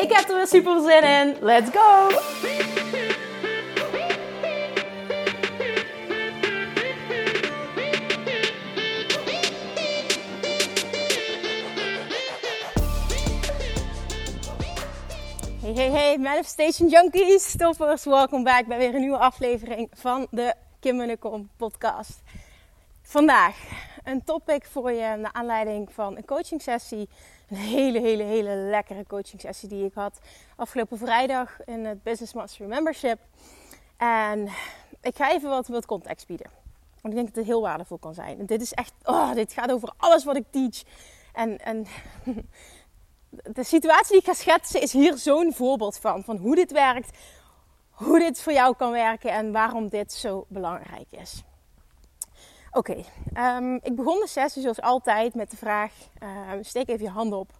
Ik heb er weer super zin in. Let's go! Hey, hey, hey, Manifestation Junkies, stoppers, welkom back bij weer een nieuwe aflevering van de Kim Kom podcast. Vandaag een topic voor je naar aanleiding van een coaching sessie. Een hele, hele, hele lekkere coaching sessie die ik had afgelopen vrijdag in het Business Mastery Membership. En ik ga even wat, wat context bieden. Want ik denk dat het heel waardevol kan zijn. Dit is echt, oh, dit gaat over alles wat ik teach. En, en de situatie die ik ga schetsen is hier zo'n voorbeeld van. Van hoe dit werkt, hoe dit voor jou kan werken en waarom dit zo belangrijk is. Oké, ehm, ik begon de sessie zoals altijd met de vraag: uh, steek even je hand op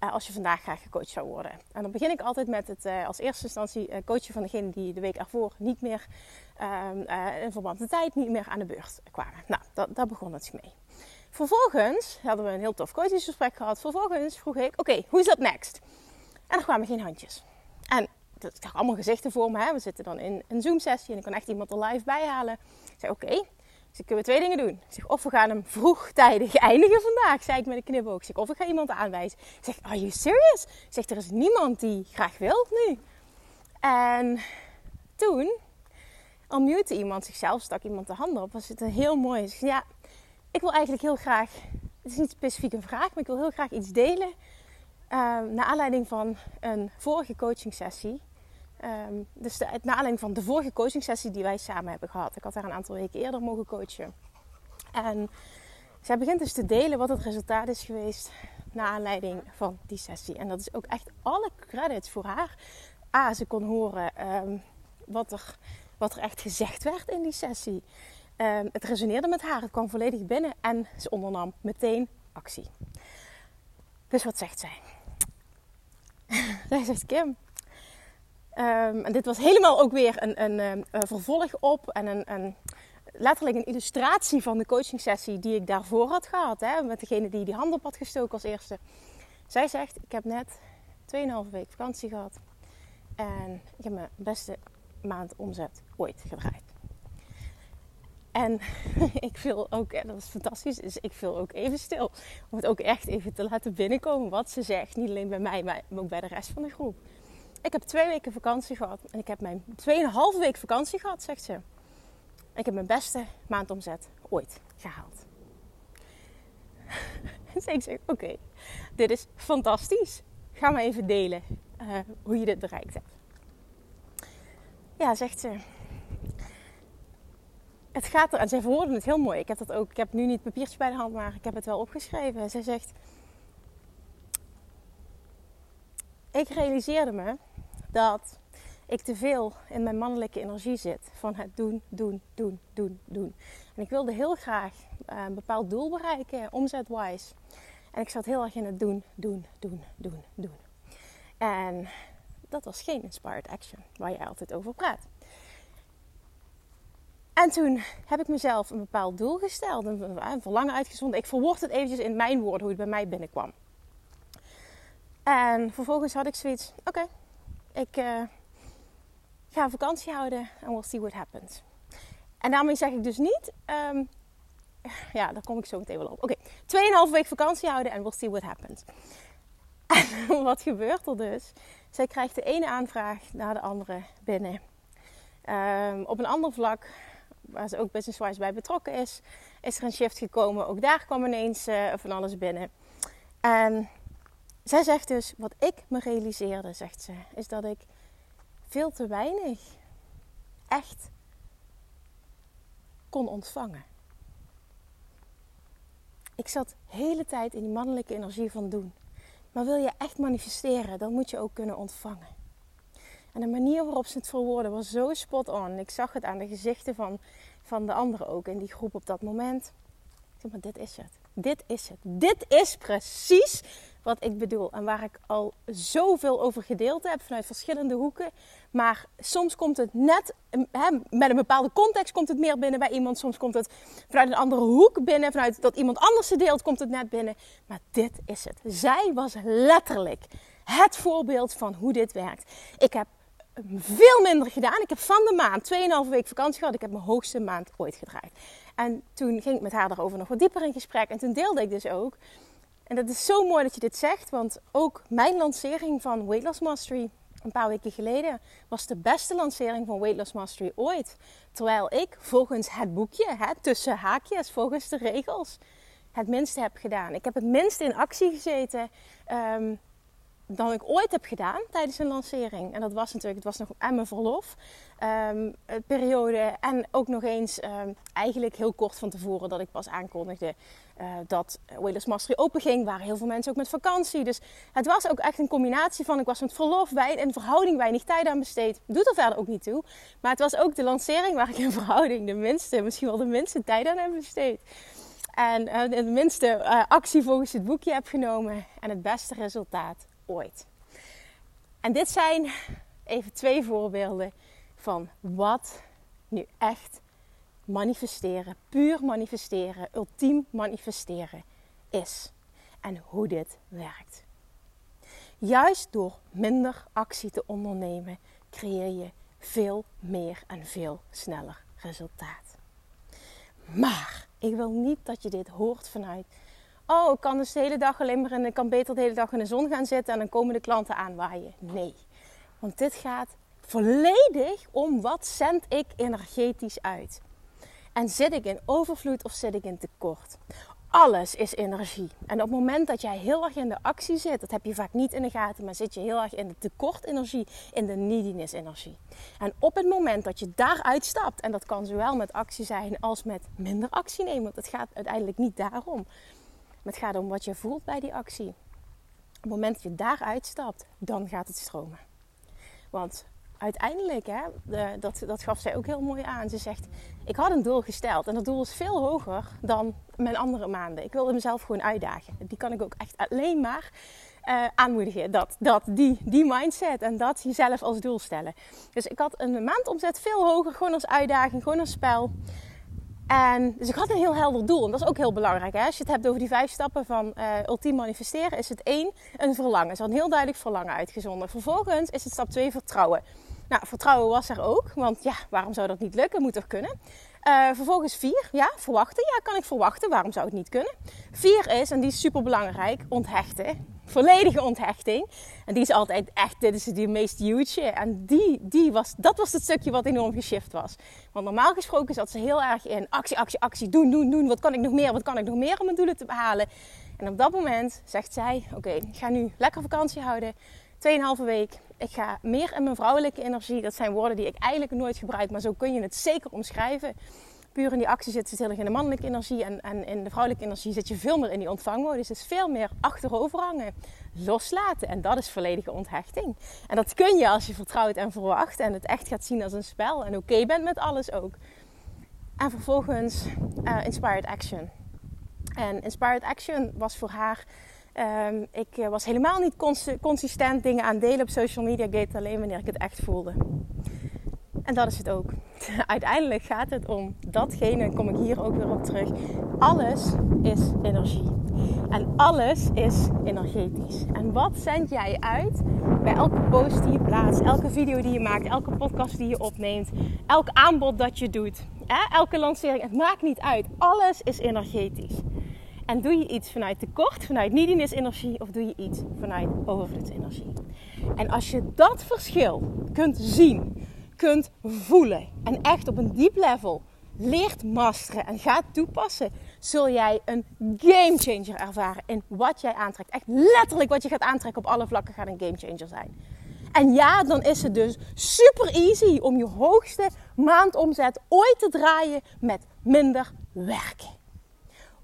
uh, als je vandaag graag gecoacht zou worden. En dan begin ik altijd met het uh, als eerste instantie coachen van degene die de week ervoor niet meer ehm, in verband met de tijd niet meer aan de beurt kwamen. Nou, dat, daar begon het mee. Vervolgens hadden we een heel tof coachingsgesprek gehad. Vervolgens vroeg ik: Oké, hoe is dat next? En er kwamen geen handjes. En dat ik allemaal gezichten voor me. We zitten dan in een Zoom-sessie en ik kan echt iemand er live bij halen. Ik zei: Oké. Dus kunnen we twee dingen doen. Ik zeg, of we gaan hem vroegtijdig eindigen vandaag, zei ik met een knipoog. Zeg, of ik ga iemand aanwijzen. Ik zeg, are you serious? Ik zeg, er is niemand die graag wil nu. En toen unmute iemand zichzelf, stak iemand de hand op. Was het een heel mooi. Ja, ik wil eigenlijk heel graag, het is niet specifiek een vraag, maar ik wil heel graag iets delen. Uh, naar aanleiding van een vorige coaching sessie. Um, dus de, naar aanleiding van de vorige coaching sessie die wij samen hebben gehad. Ik had haar een aantal weken eerder mogen coachen. En zij begint dus te delen wat het resultaat is geweest naar aanleiding van die sessie. En dat is ook echt alle credits voor haar. A, ze kon horen um, wat, er, wat er echt gezegd werd in die sessie. Um, het resoneerde met haar, het kwam volledig binnen en ze ondernam meteen actie. Dus wat zegt zij? zij zegt Kim, Um, en dit was helemaal ook weer een, een, een vervolg op en een, een, letterlijk een illustratie van de coaching sessie die ik daarvoor had gehad. Hè, met degene die die hand op had gestoken als eerste. Zij zegt, ik heb net 2,5 week vakantie gehad. En ik heb mijn beste maand omzet ooit gedraaid. En ik viel ook, en dat is fantastisch, dus ik viel ook even stil. Om het ook echt even te laten binnenkomen wat ze zegt. Niet alleen bij mij, maar ook bij de rest van de groep. Ik heb twee weken vakantie gehad. En ik heb mijn tweeënhalve week vakantie gehad, zegt ze. Ik heb mijn beste maandomzet ooit gehaald. dus ik zeg, oké, dit is fantastisch. Ga maar even delen uh, hoe je dit bereikt hebt. Ja, zegt ze. Het gaat er, en zij verwoorden het heel mooi. Ik heb dat ook, ik heb nu niet papiertje bij de hand, maar ik heb het wel opgeschreven. Zij zegt, ik realiseerde me dat ik te veel in mijn mannelijke energie zit. Van het doen, doen, doen, doen, doen. En ik wilde heel graag uh, een bepaald doel bereiken, omzetwise. En ik zat heel erg in het doen, doen, doen, doen, doen. En dat was geen inspired action, waar je altijd over praat. En toen heb ik mezelf een bepaald doel gesteld, een, een verlangen uitgezonden. Ik verwoord het eventjes in mijn woorden, hoe het bij mij binnenkwam. En vervolgens had ik zoiets, oké, ik uh, ga vakantie houden en we'll see what happens. En daarmee zeg ik dus niet, um, ja, daar kom ik zo meteen wel op. Oké, okay. 2,5 week vakantie houden en we'll see what happens. En wat gebeurt er dus? Zij krijgt de ene aanvraag na de andere binnen. Um, op een ander vlak, waar ze ook business-wise bij betrokken is, is er een shift gekomen. Ook daar kwam ineens uh, van alles binnen. En zij zegt dus, wat ik me realiseerde, zegt ze, is dat ik veel te weinig echt kon ontvangen. Ik zat de hele tijd in die mannelijke energie van doen. Maar wil je echt manifesteren, dan moet je ook kunnen ontvangen. En de manier waarop ze het verwoorden was zo spot on. Ik zag het aan de gezichten van, van de anderen ook in die groep op dat moment. Ik maar dit is het. Dit is het. Dit is precies wat ik bedoel. En waar ik al zoveel over gedeeld heb vanuit verschillende hoeken. Maar soms komt het net, hè, met een bepaalde context komt het meer binnen bij iemand. Soms komt het vanuit een andere hoek binnen. Vanuit dat iemand anders het deelt komt het net binnen. Maar dit is het. Zij was letterlijk het voorbeeld van hoe dit werkt. Ik heb veel minder gedaan. Ik heb van de maand 2,5 week vakantie gehad. Ik heb mijn hoogste maand ooit gedraaid. En toen ging ik met haar daarover nog wat dieper in gesprek. En toen deelde ik dus ook. En dat is zo mooi dat je dit zegt. Want ook mijn lancering van Weight Loss Mastery een paar weken geleden was de beste lancering van Weight Loss Mastery ooit. Terwijl ik volgens het boekje, hè, tussen haakjes, volgens de regels, het minste heb gedaan. Ik heb het minst in actie gezeten. Um, dan ik ooit heb gedaan tijdens een lancering. En dat was natuurlijk, het was nog aan mijn verlof um, periode. En ook nog eens um, eigenlijk heel kort van tevoren dat ik pas aankondigde uh, dat Whalers Mastery open ging. Waren heel veel mensen ook met vakantie. Dus het was ook echt een combinatie van ik was met verlof, bij in verhouding weinig tijd aan besteed. Doet er verder ook niet toe. Maar het was ook de lancering waar ik in verhouding de minste, misschien wel de minste tijd aan heb besteed. En uh, de minste actie volgens het boekje heb genomen. En het beste resultaat En dit zijn even twee voorbeelden van wat nu echt manifesteren, puur manifesteren, ultiem manifesteren is. En hoe dit werkt. Juist door minder actie te ondernemen, creëer je veel meer en veel sneller resultaat. Maar ik wil niet dat je dit hoort vanuit oh, ik kan dus de hele dag alleen maar en ik kan beter de hele dag in de zon gaan zitten en dan komen de klanten aanwaaien. Nee, want dit gaat volledig om wat zend ik energetisch uit. En zit ik in overvloed of zit ik in tekort? Alles is energie. En op het moment dat jij heel erg in de actie zit, dat heb je vaak niet in de gaten, maar zit je heel erg in de tekortenergie, in de neediness-energie. En op het moment dat je daaruit stapt, en dat kan zowel met actie zijn als met minder actie nemen, want het gaat uiteindelijk niet daarom. Maar het gaat om wat je voelt bij die actie. Op het moment dat je daaruit stapt, dan gaat het stromen. Want uiteindelijk, hè, dat, dat gaf zij ook heel mooi aan. Ze zegt, ik had een doel gesteld en dat doel is veel hoger dan mijn andere maanden. Ik wilde mezelf gewoon uitdagen. Die kan ik ook echt alleen maar uh, aanmoedigen. Dat, dat, die, die mindset en dat jezelf als doel stellen. Dus ik had een maandomzet veel hoger, gewoon als uitdaging, gewoon als spel. En dus ik had een heel helder doel. En dat is ook heel belangrijk. Hè? Als je het hebt over die vijf stappen van uh, ultiem manifesteren, is het één, een verlangen. Er is een heel duidelijk verlangen uitgezonden. Vervolgens is het stap twee, vertrouwen. Nou, vertrouwen was er ook. Want ja, waarom zou dat niet lukken? Moet er kunnen. Uh, vervolgens vier, ja, verwachten. Ja, kan ik verwachten. Waarom zou het niet kunnen? Vier is, en die is super belangrijk, onthechten volledige onthechting. En die is altijd echt, dit is de meest huge. En die, die was, dat was het stukje wat enorm geshift was. Want normaal gesproken zat ze heel erg in actie, actie, actie, doen, doen, doen. Wat kan ik nog meer, wat kan ik nog meer om mijn doelen te behalen? En op dat moment zegt zij, oké, ik ga nu lekker vakantie houden. Tweeënhalve week. Ik ga meer in mijn vrouwelijke energie. Dat zijn woorden die ik eigenlijk nooit gebruik, maar zo kun je het zeker omschrijven puur in die actie zit, zit heel erg in de mannelijke energie. En, en in de vrouwelijke energie zit je veel meer in die ontvangmodus. Dus veel meer achterover hangen. Loslaten. En dat is volledige onthechting. En dat kun je als je vertrouwt en verwacht. En het echt gaat zien als een spel. En oké bent met alles ook. En vervolgens uh, Inspired Action. En Inspired Action was voor haar... Um, ik eh, was helemaal niet consistent dingen aan delen op social media. Ik deed alleen wanneer ik het echt voelde. En dat is het ook. Uiteindelijk gaat het om datgene, kom ik hier ook weer op terug. Alles is energie. En alles is energetisch. En wat zend jij uit bij elke post die je plaatst, elke video die je maakt, elke podcast die je opneemt, elk aanbod dat je doet, elke lancering, het maakt niet uit. Alles is energetisch. En doe je iets vanuit tekort, vanuit neediness-energie, of doe je iets vanuit overvloedsenergie? En als je dat verschil kunt zien, kunt voelen en echt op een diep level leert masteren en gaat toepassen, zul jij een game changer ervaren in wat jij aantrekt. Echt letterlijk wat je gaat aantrekken op alle vlakken gaat een game changer zijn. En ja, dan is het dus super easy om je hoogste maandomzet ooit te draaien met minder werken.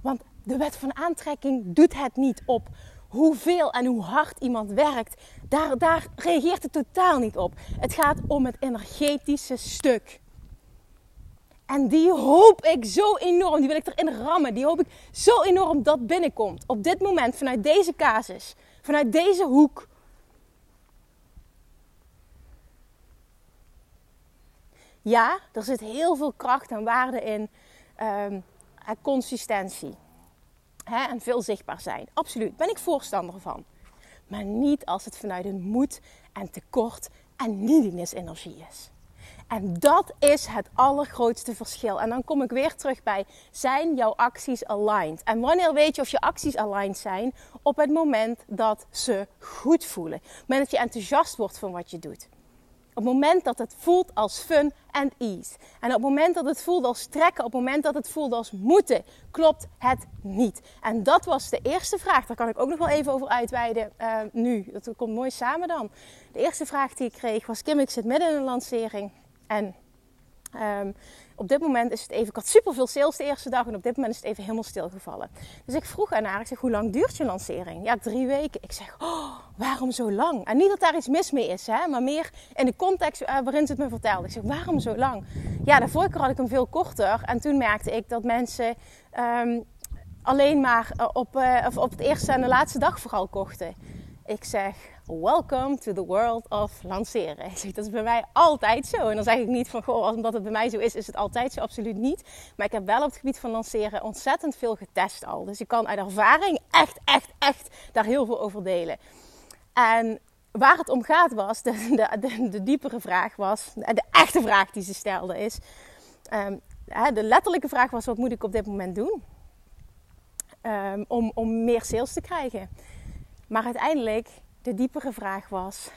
Want de wet van aantrekking doet het niet op hoeveel en hoe hard iemand werkt, daar, daar reageert het totaal niet op. Het gaat om het energetische stuk. En die hoop ik zo enorm, die wil ik erin rammen. Die hoop ik zo enorm dat binnenkomt. Op dit moment, vanuit deze casus, vanuit deze hoek. Ja, er zit heel veel kracht en waarde in um, consistentie. Hè, en veel zichtbaar zijn. Absoluut, ben ik voorstander van. Maar niet als het vanuit een moed en tekort en neediness-energie is. En dat is het allergrootste verschil. En dan kom ik weer terug bij: zijn jouw acties aligned? En wanneer weet je of je acties aligned zijn? Op het moment dat ze goed voelen. Op het moment dat je enthousiast wordt van wat je doet. Op het moment dat het voelt als fun en ease. En op het moment dat het voelt als trekken, op het moment dat het voelt als moeten, klopt het niet. En dat was de eerste vraag. Daar kan ik ook nog wel even over uitweiden uh, nu. Dat komt mooi samen dan. De eerste vraag die ik kreeg was: Kim, ik zit midden in een lancering. En um, op dit moment is het even, ik had super veel sales de eerste dag en op dit moment is het even helemaal stilgevallen. Dus ik vroeg aan haar, ik zeg, hoe lang duurt je lancering? Ja, drie weken. Ik zeg, oh, waarom zo lang? En niet dat daar iets mis mee is, hè, maar meer in de context uh, waarin ze het me vertelde. Ik zeg, waarom zo lang? Ja, de vorige keer had ik hem veel korter en toen merkte ik dat mensen um, alleen maar eh, op, uh, op het eerste en de laatste dag vooral kochten. Ik zeg, welcome to the world of lanceren. Dat is bij mij altijd zo. En dan zeg ik niet van, goh, omdat het bij mij zo is, is het altijd zo. Absoluut niet. Maar ik heb wel op het gebied van lanceren ontzettend veel getest al. Dus ik kan uit ervaring echt, echt, echt daar heel veel over delen. En waar het om gaat was, de, de, de, diepere vraag was, de echte vraag die ze stelde is... Um, de letterlijke vraag was, wat moet ik op dit moment doen? Um, om, om meer sales te krijgen. Maar uiteindelijk de diepere vraag was: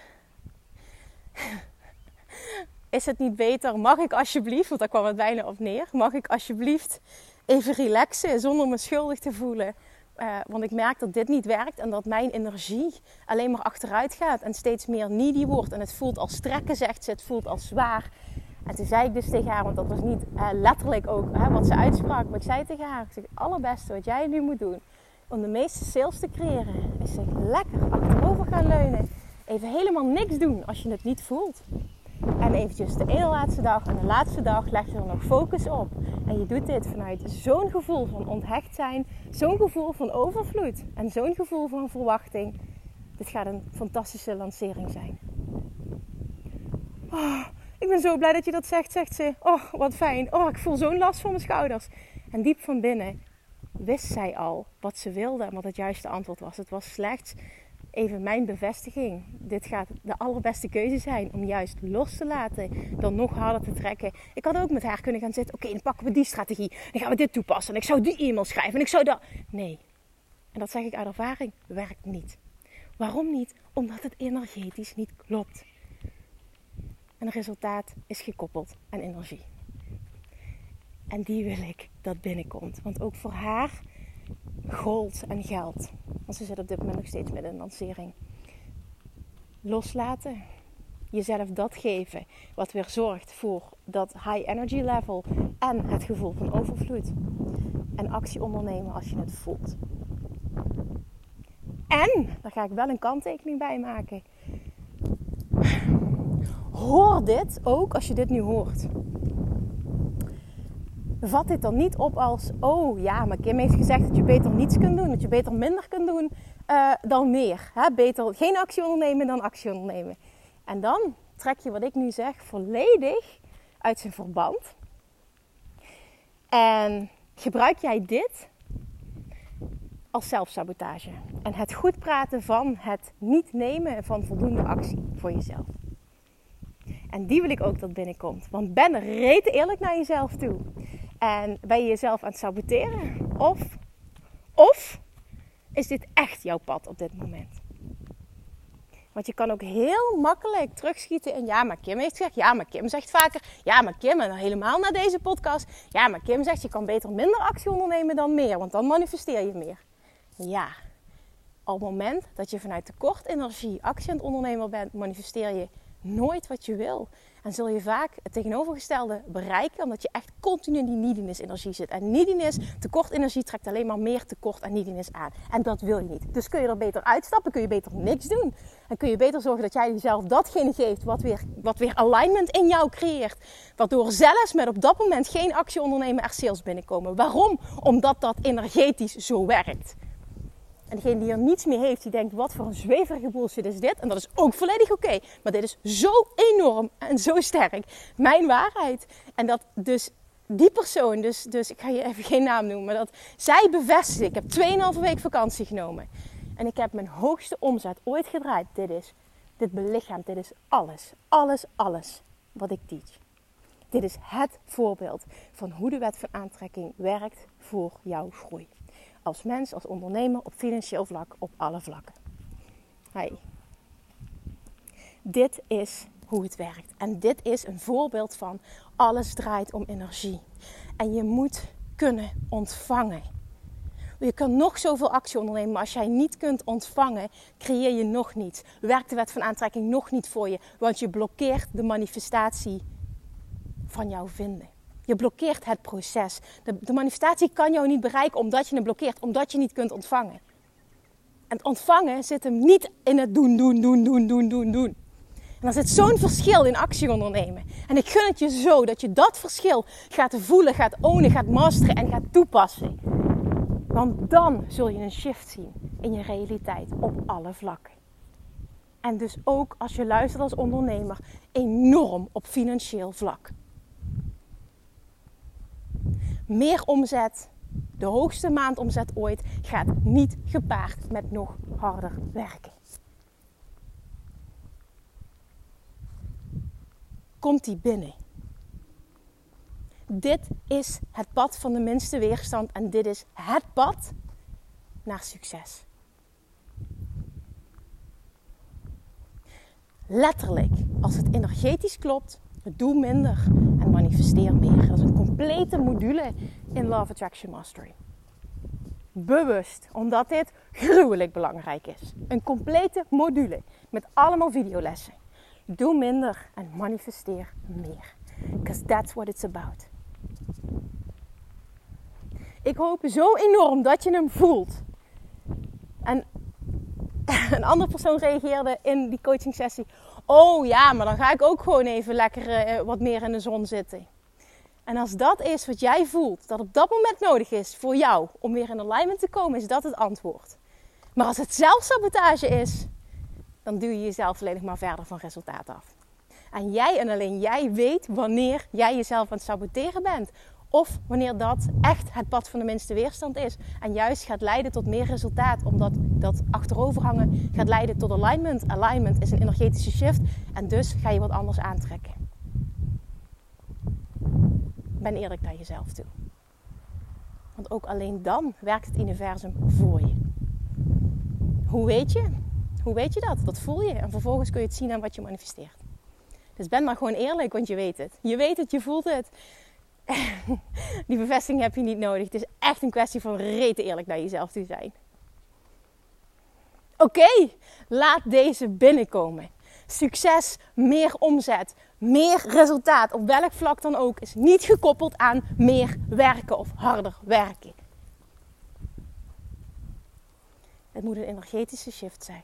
Is het niet beter? Mag ik alsjeblieft, want daar kwam het bijna op neer, mag ik alsjeblieft even relaxen zonder me schuldig te voelen? Uh, want ik merk dat dit niet werkt en dat mijn energie alleen maar achteruit gaat en steeds meer needy wordt. En het voelt als strekken, zegt ze, het voelt als zwaar. En toen zei ik dus tegen haar, want dat was niet uh, letterlijk ook hè, wat ze uitsprak, maar ik zei tegen haar: ik zeg, Het allerbeste wat jij nu moet doen, om de meeste sales te creëren, is zich lekker gaan leunen. Even helemaal niks doen als je het niet voelt. En eventjes de ene laatste dag en de laatste dag leg je er nog focus op. En je doet dit vanuit zo'n gevoel van onthecht zijn, zo'n gevoel van overvloed en zo'n gevoel van verwachting. Dit gaat een fantastische lancering zijn. Oh, ik ben zo blij dat je dat zegt, zegt ze. Oh, wat fijn. Oh, ik voel zo'n last van mijn schouders. En diep van binnen wist zij al wat ze wilde en wat het juiste antwoord was. Het was slechts even mijn bevestiging. Dit gaat de allerbeste keuze zijn om juist los te laten dan nog harder te trekken. Ik had ook met haar kunnen gaan zitten. Oké, dan pakken we die strategie. Dan gaan we dit toepassen. En ik zou die e-mail schrijven. En ik zou dat. Nee. En dat zeg ik uit ervaring. Werkt niet. Waarom niet? Omdat het energetisch niet klopt. En het resultaat is gekoppeld aan energie. En die wil ik dat binnenkomt. Want ook voor haar gold en geld. Want ze zit op dit moment nog steeds met een lancering. Loslaten. Jezelf dat geven wat weer zorgt voor dat high energy level en het gevoel van overvloed. En actie ondernemen als je het voelt. En, daar ga ik wel een kanttekening bij maken. Hoor dit ook als je dit nu hoort vat dit dan niet op als: oh ja, maar Kim heeft gezegd dat je beter niets kunt doen, dat je beter minder kunt doen uh, dan meer. Hè? Beter geen actie ondernemen dan actie ondernemen. En dan trek je wat ik nu zeg volledig uit zijn verband. En gebruik jij dit als zelfsabotage. En het goed praten van het niet nemen van voldoende actie voor jezelf. En die wil ik ook dat binnenkomt. Want ben reet eerlijk naar jezelf toe. En ben je jezelf aan het saboteren? Of, of is dit echt jouw pad op dit moment? Want je kan ook heel makkelijk terugschieten in ja, maar Kim heeft gezegd, ja, maar Kim zegt vaker, ja, maar Kim, en helemaal na deze podcast, ja, maar Kim zegt je kan beter minder actie ondernemen dan meer, want dan manifesteer je meer. Ja, op het moment dat je vanuit tekort energie actie aan het ondernemen bent, manifesteer je nooit wat je wil. En zul je vaak het tegenovergestelde bereiken, omdat je echt continu in die neediness energie zit. En neediness, tekort energie, trekt alleen maar meer tekort en neediness aan. En dat wil je niet. Dus kun je er beter uitstappen, kun je beter niks doen. En kun je beter zorgen dat jij jezelf datgene geeft wat weer, wat weer alignment in jou creëert. Waardoor zelfs met op dat moment geen actie ondernemen er sales binnenkomen. Waarom? Omdat dat energetisch zo werkt. En degene die er niets mee heeft, die denkt: wat voor een zweverige bullshit is dit? En dat is ook volledig oké. Maar dit is zo enorm en zo sterk. Mijn waarheid. En dat dus die persoon, dus, dus ik ga je even geen naam noemen, maar dat zij bevestigt: ik heb 2,5 week vakantie genomen. En ik heb mijn hoogste omzet ooit gedraaid. Dit is, dit belichaamt, dit is alles. Alles, alles wat ik teach. Dit is het voorbeeld van hoe de wet van aantrekking werkt voor jouw groei als mens, als ondernemer, op financieel vlak, op alle vlakken. Hey. Dit is hoe het werkt. En dit is een voorbeeld van alles draait om energie. En je moet kunnen ontvangen. Je kan nog zoveel actie ondernemen, maar als jij niet kunt ontvangen, creëer je nog niet. Werkt de wet van aantrekking nog niet voor je, want je blokkeert de manifestatie van jouw vinden. Je blokkeert het proces. De, manifestatie kan jou niet bereiken omdat je het blokkeert, omdat je niet kunt ontvangen. En het ontvangen zit hem niet in het doen, doen, doen, doen, doen, doen, doen. En er zit zo'n verschil in actie ondernemen. En ik gun het je zo dat je dat verschil gaat voelen, gaat ownen, gaat masteren en gaat toepassen. Want dan zul je een shift zien in je realiteit op alle vlakken. En dus ook als je luistert als ondernemer, enorm op financieel vlak meer omzet, de hoogste maandomzet ooit, gaat niet gepaard met nog harder werken. Komt die binnen? Dit is het pad van de minste weerstand en dit is het pad naar succes. Letterlijk, als het energetisch klopt, doe minder en manifesteer meer. Dat is een complete module in Love Attraction Mastery. Bewust, omdat dit gruwelijk belangrijk is. Een complete module met allemaal videolessen. Doe minder en manifesteer meer. Because that's what it's about. Ik hoop zo enorm dat je hem voelt. En een andere persoon reageerde in die coaching sessie. Oh ja, maar dan ga ik ook gewoon even lekker uh, wat meer in de zon zitten. En als dat is wat jij voelt, dat op dat moment nodig is voor jou om weer in alignment te komen, is dat het antwoord. Maar als het zelfsabotage is, dan duw je jezelf volledig maar verder van resultaat af. En jij en alleen jij weet wanneer jij jezelf aan het saboteren bent. Of wanneer dat echt het pad van de minste weerstand is. En juist gaat leiden tot meer resultaat. Omdat dat achteroverhangen gaat leiden tot alignment. Alignment is een energetische shift. En dus ga je wat anders aantrekken. Ben eerlijk naar jezelf toe. Want ook alleen dan werkt het universum voor je. Hoe weet je? Hoe weet je dat? Dat voel je. En vervolgens kun je het zien aan wat je manifesteert. Dus ben maar gewoon eerlijk, want je weet het. Je weet het, je voelt het. Die bevestiging heb je niet nodig. Het is echt een kwestie van rete eerlijk naar jezelf toe zijn. Oké, laat deze binnenkomen. Succes, meer omzet, meer resultaat, op welk vlak dan ook, is niet gekoppeld aan meer werken of harder werken. Het moet een energetische shift zijn.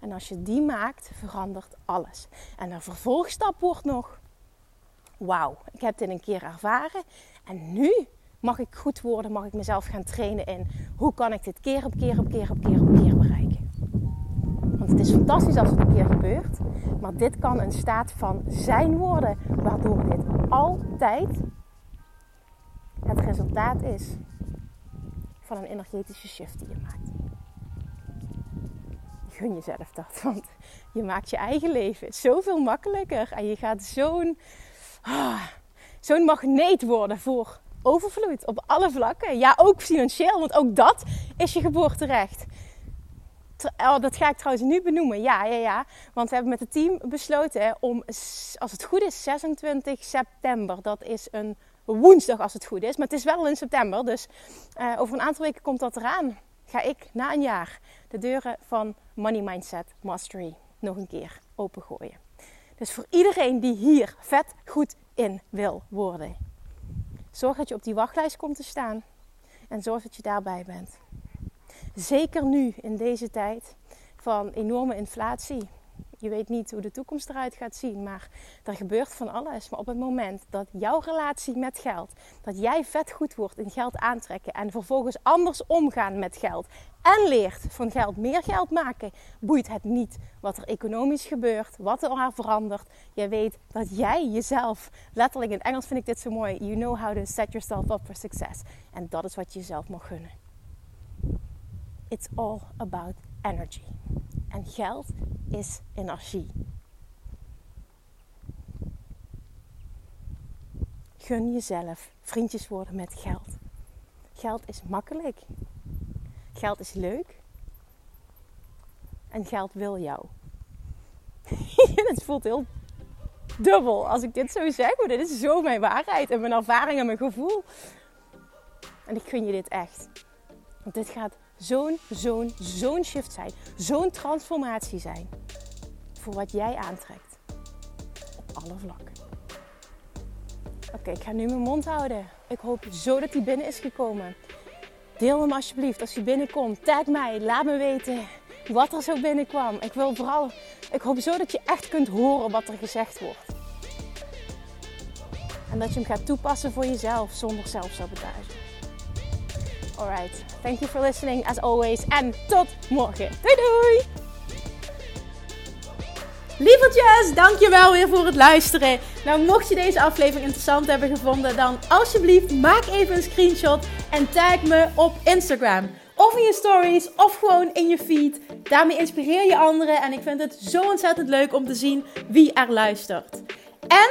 En als je die maakt, verandert alles. En een vervolgstap wordt nog wauw, ik heb dit een keer ervaren. En nu mag ik goed worden, mag ik mezelf gaan trainen in hoe kan ik dit keer op keer op keer op keer op keer bereiken. Want het is fantastisch als het een keer gebeurt, maar dit kan een staat van zijn worden, waardoor dit altijd het resultaat is van een energetische shift die je maakt. Gun jezelf dat, want je maakt je eigen leven zoveel makkelijker en je gaat zo'n ah, zo'n magneet worden voor overvloed op alle vlakken. Ja, ook financieel, want ook dat is je geboorterecht. Oh, dat ga ik trouwens nu benoemen. Ja, ja, ja. Want we hebben met het team besloten om, als het goed is, 26 september. Dat is een woensdag als het goed is. Maar het is wel in september. Dus uh, over een aantal weken komt dat eraan. Ga ik na een jaar de deuren van Money Mindset Mastery nog een keer opengooien. Dus voor iedereen die hier vet goed in wil worden, zorg dat je op die wachtlijst komt te staan en zorg dat je daarbij bent. Zeker nu in deze tijd van enorme inflatie je weet niet hoe de toekomst eruit gaat zien, maar er gebeurt van alles. Maar op het moment dat jouw relatie met geld, dat jij vet goed wordt in geld aantrekken en vervolgens anders omgaan met geld en leert van geld meer geld maken, boeit het niet wat er economisch gebeurt, wat er maar verandert. Je weet dat jij jezelf, letterlijk in Engels vind ik dit zo mooi, you know how to set yourself up for success. En dat is wat je jezelf mag gunnen. It's all about energy. En geld is energie. Gun jezelf vriendjes worden met geld. Geld is makkelijk. Geld is leuk. En geld wil jou. het voelt heel dubbel als ik dit zo zeg, maar dit is zo mijn waarheid en mijn ervaring en mijn gevoel. En ik gun je dit echt. Want dit gaat zo'n, zo'n, zo'n shift zijn. Zo'n transformatie zijn. Voor wat jij aantrekt. Op alle vlakken. Oké, ik ga nu mijn mond houden. Ik hoop zo dat hij binnen is gekomen. Deel hem alsjeblieft als hij binnenkomt. Tag mij, laat me weten wat er zo binnenkwam. Ik wil vooral, ik hoop zo dat je echt kunt horen wat er gezegd wordt. En dat je hem gaat toepassen voor jezelf zonder zelfsabotage. Alright, thank you for listening as always. En tot morgen. Doei doei! Lievertjes, dankjewel weer voor het luisteren. Nou, mocht je deze aflevering interessant hebben gevonden, dan alsjeblieft maak even een screenshot en tag me op Instagram. Of in je stories, of gewoon in je feed. Daarmee inspireer je anderen en ik vind het zo ontzettend leuk om te zien wie er luistert. En